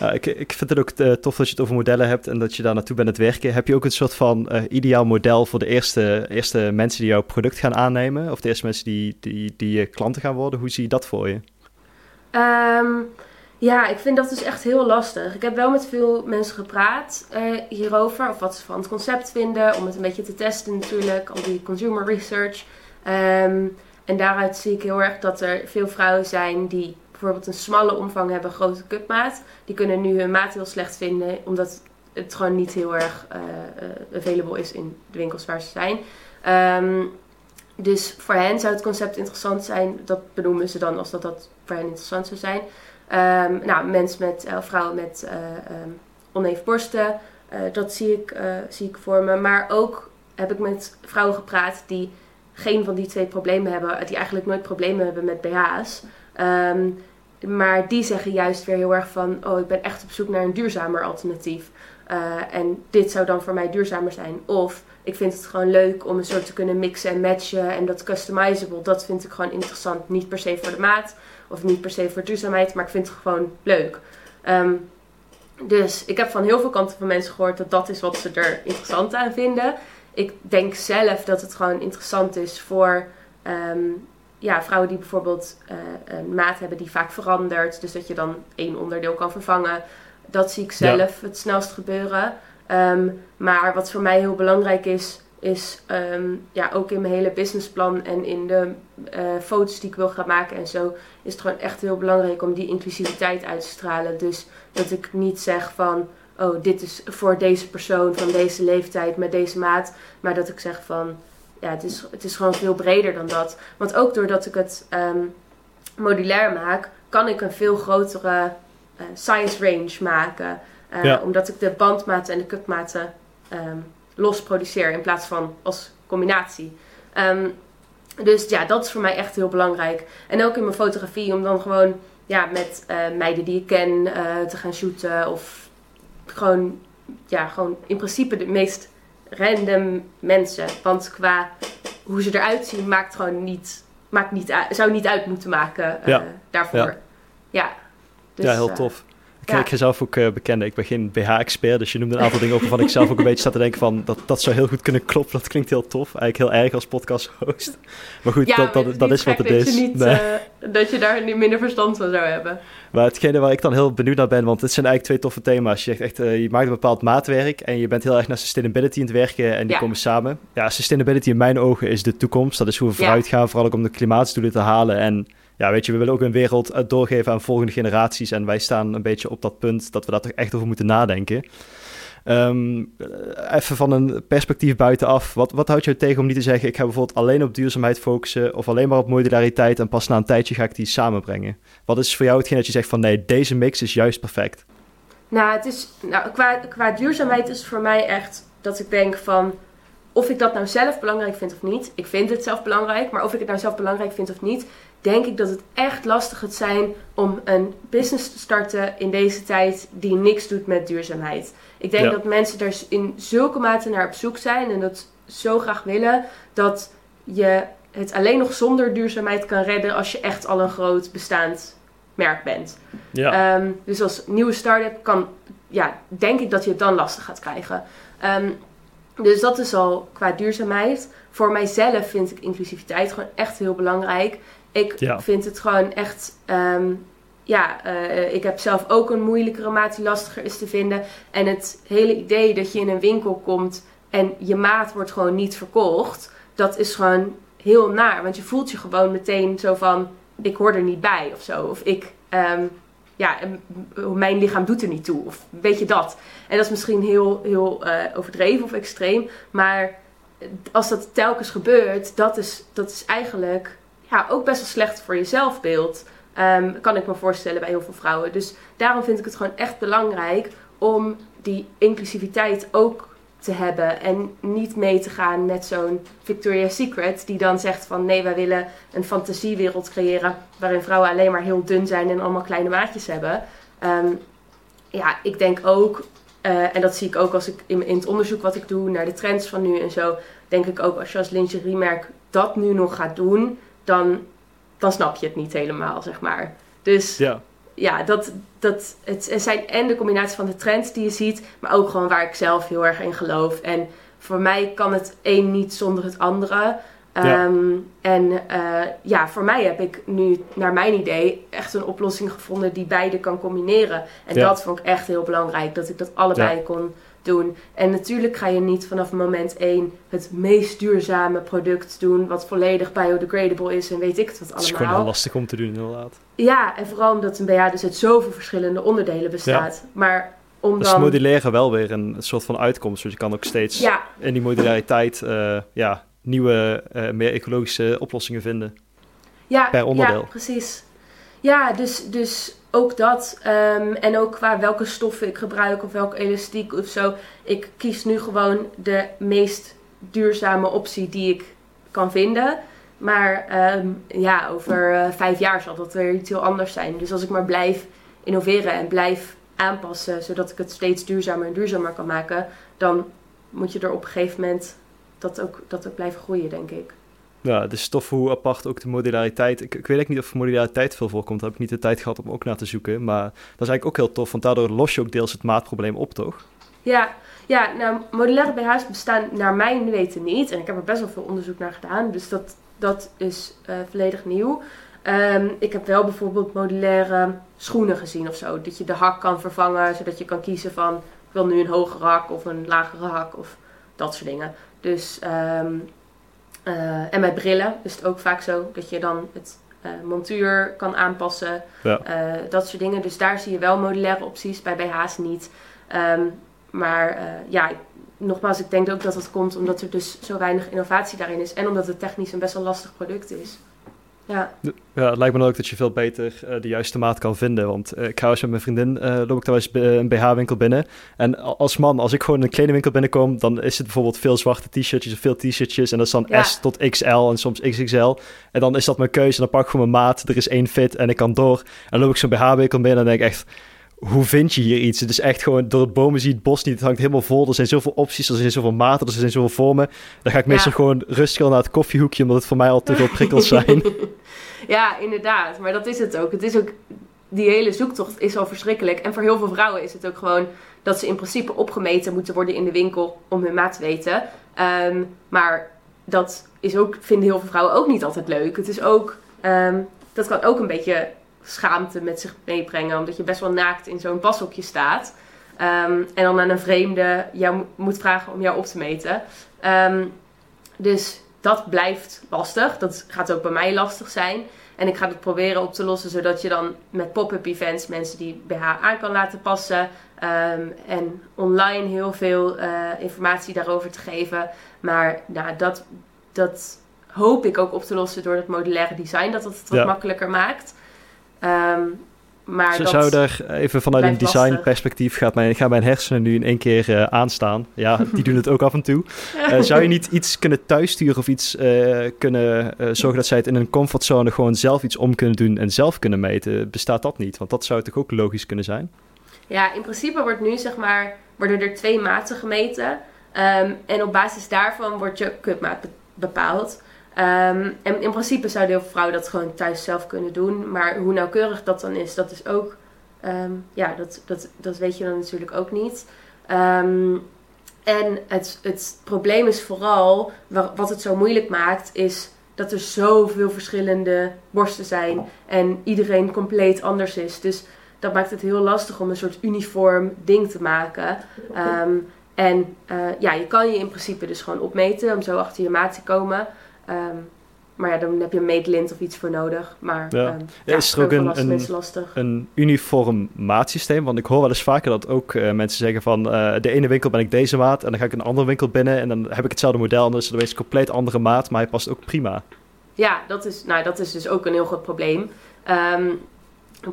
Ja, ik, ik vind het ook eh, tof dat je het over modellen hebt en dat je daar naartoe bent het werken. Heb je ook een soort van eh, ideaal model voor de eerste, eerste mensen die jouw product gaan aannemen? Of de eerste mensen die, die, die je klanten gaan worden? Hoe zie je dat voor je? Ehm, ja, ik vind dat dus echt heel lastig. Ik heb wel met veel mensen gepraat eh, hierover. Of wat ze van het concept vinden. Om het een beetje te testen natuurlijk. Al die consumer research. Ehm, en daaruit zie ik heel erg dat er veel vrouwen zijn die bijvoorbeeld een smalle omvang hebben, grote cupmaat. Die kunnen nu hun maat heel slecht vinden. Omdat het gewoon niet heel erg eh eh, available is in de winkels waar ze zijn. Ehm, dus voor hen zou het concept interessant zijn. Dat benoemen ze dan als dat, dat voor hen interessant zou zijn. Ehm, nou, mensen met, eh, vrouwen met ehm, oneven borsten. eh, dat zie ik, zie ik voor me. Maar ook heb ik met vrouwen gepraat die geen van die twee problemen hebben. Die eigenlijk nooit problemen hebben met BH's. Ehm, maar die zeggen juist weer heel erg van... Oh, ik ben echt op zoek naar een duurzamer alternatief. En dit zou dan voor mij duurzamer zijn. Of ik vind het gewoon leuk om een soort te kunnen mixen en matchen. En dat customizable, dat vind ik gewoon interessant. Niet per se voor de maat of niet per se voor duurzaamheid, maar ik vind het gewoon leuk. Ehm, dus ik heb van heel veel kanten van mensen gehoord dat dat is wat ze er interessant aan vinden. Ik denk zelf dat het gewoon interessant is voor ehm, ja, vrouwen die bijvoorbeeld eh, een maat hebben die vaak verandert. Dus dat je dan één onderdeel kan vervangen. Dat zie ik Ja. zelf het snelst gebeuren. Ehm, maar wat voor mij heel belangrijk is, is ehm, ja, ook in mijn hele businessplan en in de eh, foto's die ik wil gaan maken en zo, is het gewoon echt heel belangrijk om die inclusiviteit uit te stralen. Dus dat ik niet zeg van, oh, dit is voor deze persoon van deze leeftijd met deze maat. Maar dat ik zeg van, ja, het is, het is gewoon veel breder dan dat. Want ook doordat ik het ehm, modulair maak, kan ik een veel grotere eh, size range maken. Eh, Ja. Omdat ik de bandmaten en de cupmaten ehm, los produceer in plaats van als combinatie. Ehm, dus ja, dat is voor mij echt heel belangrijk. En ook in mijn fotografie om dan gewoon ja, met eh, meiden die ik ken eh, te gaan shooten. Of gewoon, ja, gewoon in principe de meest random mensen. Want qua hoe ze eruit zien maakt gewoon niet, maakt niet uit, zou niet uit moeten maken Ja. daarvoor. Ja. Ja. Dus, ja, heel tof. Ik, ja. zelf ook eh, bekennen, ik ben geen BH-expert, dus je noemde een aantal dingen op waarvan ik zelf ook een beetje sta te denken van, dat, dat zou heel goed kunnen kloppen, dat klinkt heel tof. Eigenlijk heel erg als podcast-host. Maar goed, ja, dat, dat, het is wat het is. Je niet, Nee. eh, dat je daar niet minder verstand van zou hebben. Maar hetgene waar ik dan heel benieuwd naar ben, want dit zijn eigenlijk twee toffe thema's. Je zegt echt, eh, je maakt een bepaald maatwerk en je bent heel erg naar sustainability aan het werken en die Ja. komen samen. Ja, sustainability in mijn ogen is de toekomst. Dat is hoe we vooruit gaan, vooral ook om de klimaatdoelen te halen. En ja, weet je, we willen ook een wereld eh, doorgeven aan volgende generaties. En wij staan een beetje op dat punt dat we daar toch echt over moeten nadenken. Ehm, eh, even van een perspectief buitenaf. Wat, wat houdt jou tegen om niet te zeggen: ik ga bijvoorbeeld alleen op duurzaamheid focussen. of alleen maar op modulariteit. en pas na een tijdje ga ik die samenbrengen? Wat is voor jou hetgeen dat je zegt van nee, deze mix is juist perfect? Nou, het is, nou qua, duurzaamheid is voor mij echt dat ik denk van... Of ik dat nou zelf belangrijk vind of niet. Ik vind het zelf belangrijk. Maar of ik het nou zelf belangrijk vind of niet... Denk ik dat het echt lastig gaat zijn om een business te starten in deze tijd die niks doet met duurzaamheid. Ik denk Ja. dat mensen er in zulke mate naar op zoek zijn en dat zo graag willen dat je het alleen nog zonder duurzaamheid kan redden als je echt al een groot bestaand merk bent. Ja, Ehm, dus als nieuwe start-up kan, ja, denk ik dat je het dan lastig gaat krijgen. Ehm, dus dat is al qua duurzaamheid. Voor mijzelf vind ik inclusiviteit gewoon echt heel belangrijk. Ik Ja. vind het gewoon echt, ehm, ja, eh, ik heb zelf ook een moeilijkere maat die lastiger is te vinden. En het hele idee dat je in een winkel komt en je maat wordt gewoon niet verkocht, dat is gewoon heel naar. Want je voelt je gewoon meteen zo van, ik hoor er niet bij of zo. Of ik, um, ja, mijn lichaam doet er niet toe. Of weet je dat. En dat is misschien heel, heel uh, overdreven of extreem. Maar als dat telkens gebeurt, dat is, dat is eigenlijk ja, ook best wel slecht voor je zelfbeeld. Um, kan ik me voorstellen bij heel veel vrouwen. Dus daarom vind ik het gewoon echt belangrijk om die inclusiviteit ook te hebben. En niet mee te gaan met zo'n Victoria's Secret die dan zegt van nee, wij willen een fantasiewereld creëren waarin vrouwen alleen maar heel dun zijn en allemaal kleine maatjes hebben. Um, ja, ik denk ook, uh, en dat zie ik ook als ik in, in, het onderzoek wat ik doe naar de trends van nu en zo, denk ik ook als je als lingeriemerk dat nu nog gaat doen, dan dan snap je het niet helemaal, zeg maar. Dus ja, ja dat, dat, het, zijn en de combinatie van de trends die je ziet, maar ook gewoon waar ik zelf heel erg in geloof. En voor mij kan het een niet zonder het andere. Ehm, en uh, ja, voor mij heb ik nu, naar mijn idee, echt een oplossing gevonden die beide kan combineren. En dat vond ik echt heel belangrijk, dat ik dat allebei kon doen. En natuurlijk ga je niet vanaf moment 1 het meest duurzame product doen, wat volledig biodegradable is en weet ik het wat allemaal. Het is gewoon heel lastig om te doen, inderdaad. Ja, en vooral omdat een BH dus uit zoveel verschillende onderdelen bestaat. Maar om dus dan... moduleren wel weer een soort van uitkomst. Dus je kan ook steeds ja. in die modulariteit uh, ja, nieuwe, uh, meer ecologische oplossingen vinden. Ja, per onderdeel. Ja, precies. Ja, dus, dus ook dat. Um, en ook qua welke stoffen ik gebruik of welke elastiek of zo. Ik kies nu gewoon de meest duurzame optie die ik kan vinden. Maar um, ja, over uh, vijf jaar zal dat weer iets heel anders zijn. Dus als ik maar blijf innoveren en blijf aanpassen, zodat ik het steeds duurzamer en duurzamer kan maken, dan moet je er op een gegeven moment dat ook, dat ook blijven groeien, denk ik. Ja, de stof hoe apart ook de modulariteit. Ik, ik weet ook niet of modulariteit veel voorkomt. Daar heb ik niet de tijd gehad om ook naar te zoeken. Maar dat is eigenlijk ook heel tof, want daardoor los je ook deels het maatprobleem op, toch? Ja, ja nou, modulaire BH's bestaan naar mijn weten niet. En ik heb er best wel veel onderzoek naar gedaan. Dus dat, dat is uh, volledig nieuw. Um, ik heb wel bijvoorbeeld modulaire schoenen gezien of zo. Dat je de hak kan vervangen, zodat je kan kiezen van... ik wil nu een hogere hak of een lagere hak of dat soort dingen. Dus um, uh, en met brillen is het ook vaak zo dat je dan het uh, montuur kan aanpassen. Ja. Uh, dat soort dingen. Dus daar zie je wel modulaire opties, bij BH's niet. Um, maar ja, nogmaals, ik denk ook dat dat komt omdat er dus zo weinig innovatie daarin is. En omdat het technisch een best wel lastig product is. Ja. ja, het lijkt me dan ook dat je veel beter uh, de juiste maat kan vinden. Want uh, ik ga eens met mijn vriendin, uh, loop ik trouwens een BH-winkel binnen. En als man, als ik gewoon in een kledingwinkel binnenkom, dan is het bijvoorbeeld veel zwarte t-shirtjes of veel t-shirtjes. En dat is dan ja. S tot XL en soms XXL. En dan is dat mijn keuze en dan pak ik gewoon mijn maat. Er is één fit en ik kan door. En dan loop ik zo'n BH-winkel binnen en denk ik echt hoe vind je hier iets? Het is echt gewoon, door het bomen zie je het bos niet. Het hangt helemaal vol. Er zijn zoveel opties, er zijn zoveel maten, er zijn zoveel vormen. Dan ga ik meestal gewoon rustig naar het koffiehoekje, omdat het voor mij al te veel prikkels zijn. ja, inderdaad. Maar dat is het ook. Het is ook, die hele zoektocht is al verschrikkelijk. En voor heel veel vrouwen is het ook gewoon dat ze in principe opgemeten moeten worden in de winkel om hun maat te weten. Um, maar dat is ook, vinden heel veel vrouwen ook niet altijd leuk. Het is ook, um, dat kan ook een beetje schaamte met zich meebrengen. Omdat je best wel naakt in zo'n pashokje staat. Um, en dan aan een vreemde jou moet vragen om jou op te meten. Um, dus dat blijft lastig. Dat gaat ook bij mij lastig zijn. En ik ga het proberen op te lossen zodat je dan met pop-up events mensen die BH aan kan laten passen. Um, en online heel veel uh, informatie daarover te geven. Maar nou, dat, dat hoop ik ook op te lossen door het modulaire design, dat het het wat ja. makkelijker maakt. Um, maar Zo, zou er even vanuit een design perspectief gaat mijn, gaan mijn hersenen nu in één keer uh, aanstaan. Ja, die doen het ook af en toe. Uh, zou je niet iets kunnen thuissturen of iets uh, kunnen zorgen dat zij het in een comfortzone gewoon zelf iets om kunnen doen en zelf kunnen meten? Bestaat dat niet? Want dat zou toch ook logisch kunnen zijn? Ja, in principe wordt nu zeg maar, worden er twee maten gemeten. Um, en op basis daarvan wordt je cupmaat bepaald. Um, en in principe zouden heel veel vrouwen dat gewoon thuis zelf kunnen doen. Maar hoe nauwkeurig dat dan is, dat is ook. Um, ja, dat, dat, dat weet je dan natuurlijk ook niet. Um, en het, het probleem is vooral, wat het zo moeilijk maakt, is dat er zoveel verschillende borsten zijn en iedereen compleet anders is. Dus dat maakt het heel lastig om een soort uniform ding te maken. Ehm, en uh, ja, je kan je in principe dus gewoon opmeten om zo achter je maat te komen. Um, maar ja, dan heb je een meetlint of iets voor nodig. Maar ja. Um, ja, is er ook een, een, een, uniform maatsysteem? Want ik hoor wel eens vaker dat ook uh, mensen zeggen van... Uh, de ene winkel ben ik deze maat en dan ga ik een andere winkel binnen... en dan heb ik hetzelfde model en dan is het een compleet andere maat... maar hij past ook prima. Ja, dat is, nou, dat is dus ook een heel groot probleem. Um,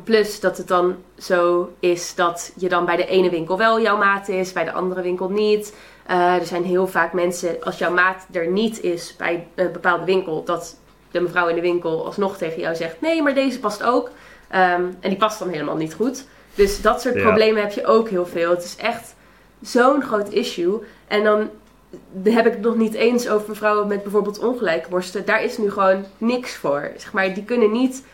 Plus dat het dan zo is dat je dan bij de ene winkel wel jouw maat is, bij de andere winkel niet. Uh, er zijn heel vaak mensen, als jouw maat er niet is bij een bepaalde winkel, dat de mevrouw in de winkel alsnog tegen jou zegt: nee, maar deze past ook. Um, en die past dan helemaal niet goed. Dus dat soort problemen heb je ook heel veel. Het is echt zo'n groot issue. En dan heb ik het nog niet eens over vrouwen met bijvoorbeeld ongelijke borsten. Daar is nu gewoon niks voor. Zeg maar, die kunnen niet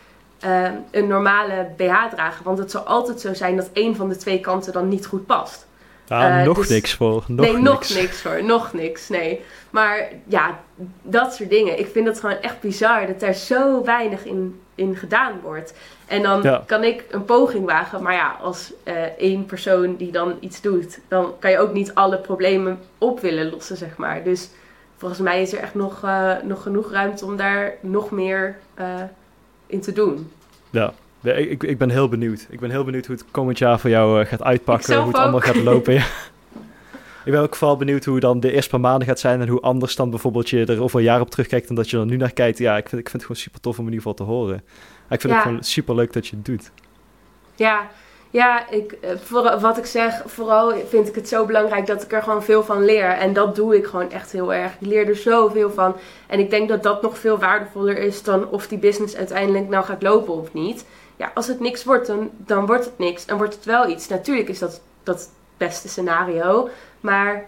uh, een normale BH dragen. Want het zal altijd zo zijn dat één van de twee kanten dan niet goed past. Ah, uh, nog dus, niks voor. Nog nee, niks. nog niks voor. Nog niks, nee. Maar ja, dat soort dingen. Ik vind het gewoon echt bizar dat er zo weinig in, in gedaan wordt. En dan ja. kan ik een poging wagen. Maar ja, als uh, één persoon die dan iets doet, dan kan je ook niet alle problemen op willen lossen, zeg maar. Dus volgens mij is er echt nog, uh, nog genoeg ruimte om daar nog meer in te doen. Ja, ik, ik ben heel benieuwd. Ik ben heel benieuwd hoe het komend jaar voor jou uh, gaat uitpakken, hoe het ook. allemaal gaat lopen. ja. Ik ben ook vooral benieuwd hoe dan de eerste paar maanden gaat zijn en hoe anders dan bijvoorbeeld je er over een jaar op terugkijkt en dat je er nu naar kijkt. Ja, ik vind, ik vind het gewoon super tof om in ieder geval te horen. Ik vind ja. het gewoon super leuk dat je het doet. Ja, ja, ik, eh, voor, wat ik zeg, vooral vind ik het zo belangrijk dat ik er gewoon veel van leer. En dat doe ik gewoon echt heel erg. Ik leer er zoveel van. En ik denk dat dat nog veel waardevoller is dan of die business uiteindelijk nou gaat lopen of niet. Ja, als het niks wordt, dan, dan wordt het niks. En wordt het wel iets. Natuurlijk is dat, dat het beste scenario. Maar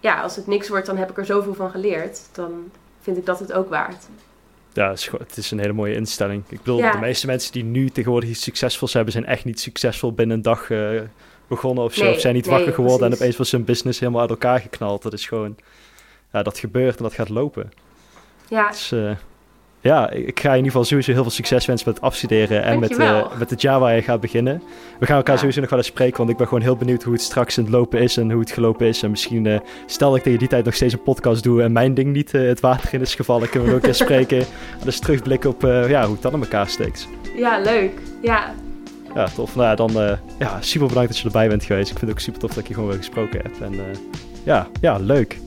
ja, als het niks wordt, dan heb ik er zoveel van geleerd. Dan vind ik dat het ook waard. Ja, het is, een hele mooie instelling. Ik bedoel, de meeste mensen die nu tegenwoordig iets succesvols hebben, zijn echt niet succesvol binnen een dag uh, begonnen of zo. Nee, of zijn niet nee, wakker geworden precies. en opeens was hun business helemaal uit elkaar geknald. Dat is gewoon, ja, dat gebeurt en dat gaat lopen. Ja. Dus, uh, ja, ik ga in ieder geval sowieso heel veel succes wensen met het afstuderen en met, uh, met het jaar waar je gaat beginnen. We gaan elkaar ja. sowieso nog wel eens spreken, want ik ben gewoon heel benieuwd hoe het straks in het lopen is en hoe het gelopen is. En misschien, uh, stel dat ik tegen die tijd nog steeds een podcast doe en mijn ding niet uh, het water in is gevallen, kunnen we ook eens spreken. En dus terugblikken op ja, hoe het dan in elkaar steekt. Ja, leuk. Ja. Ja, tof. Nou ja, dan ja, super bedankt dat je erbij bent geweest. Ik vind het ook super tof dat ik je gewoon weer gesproken heb. En ja, ja, leuk.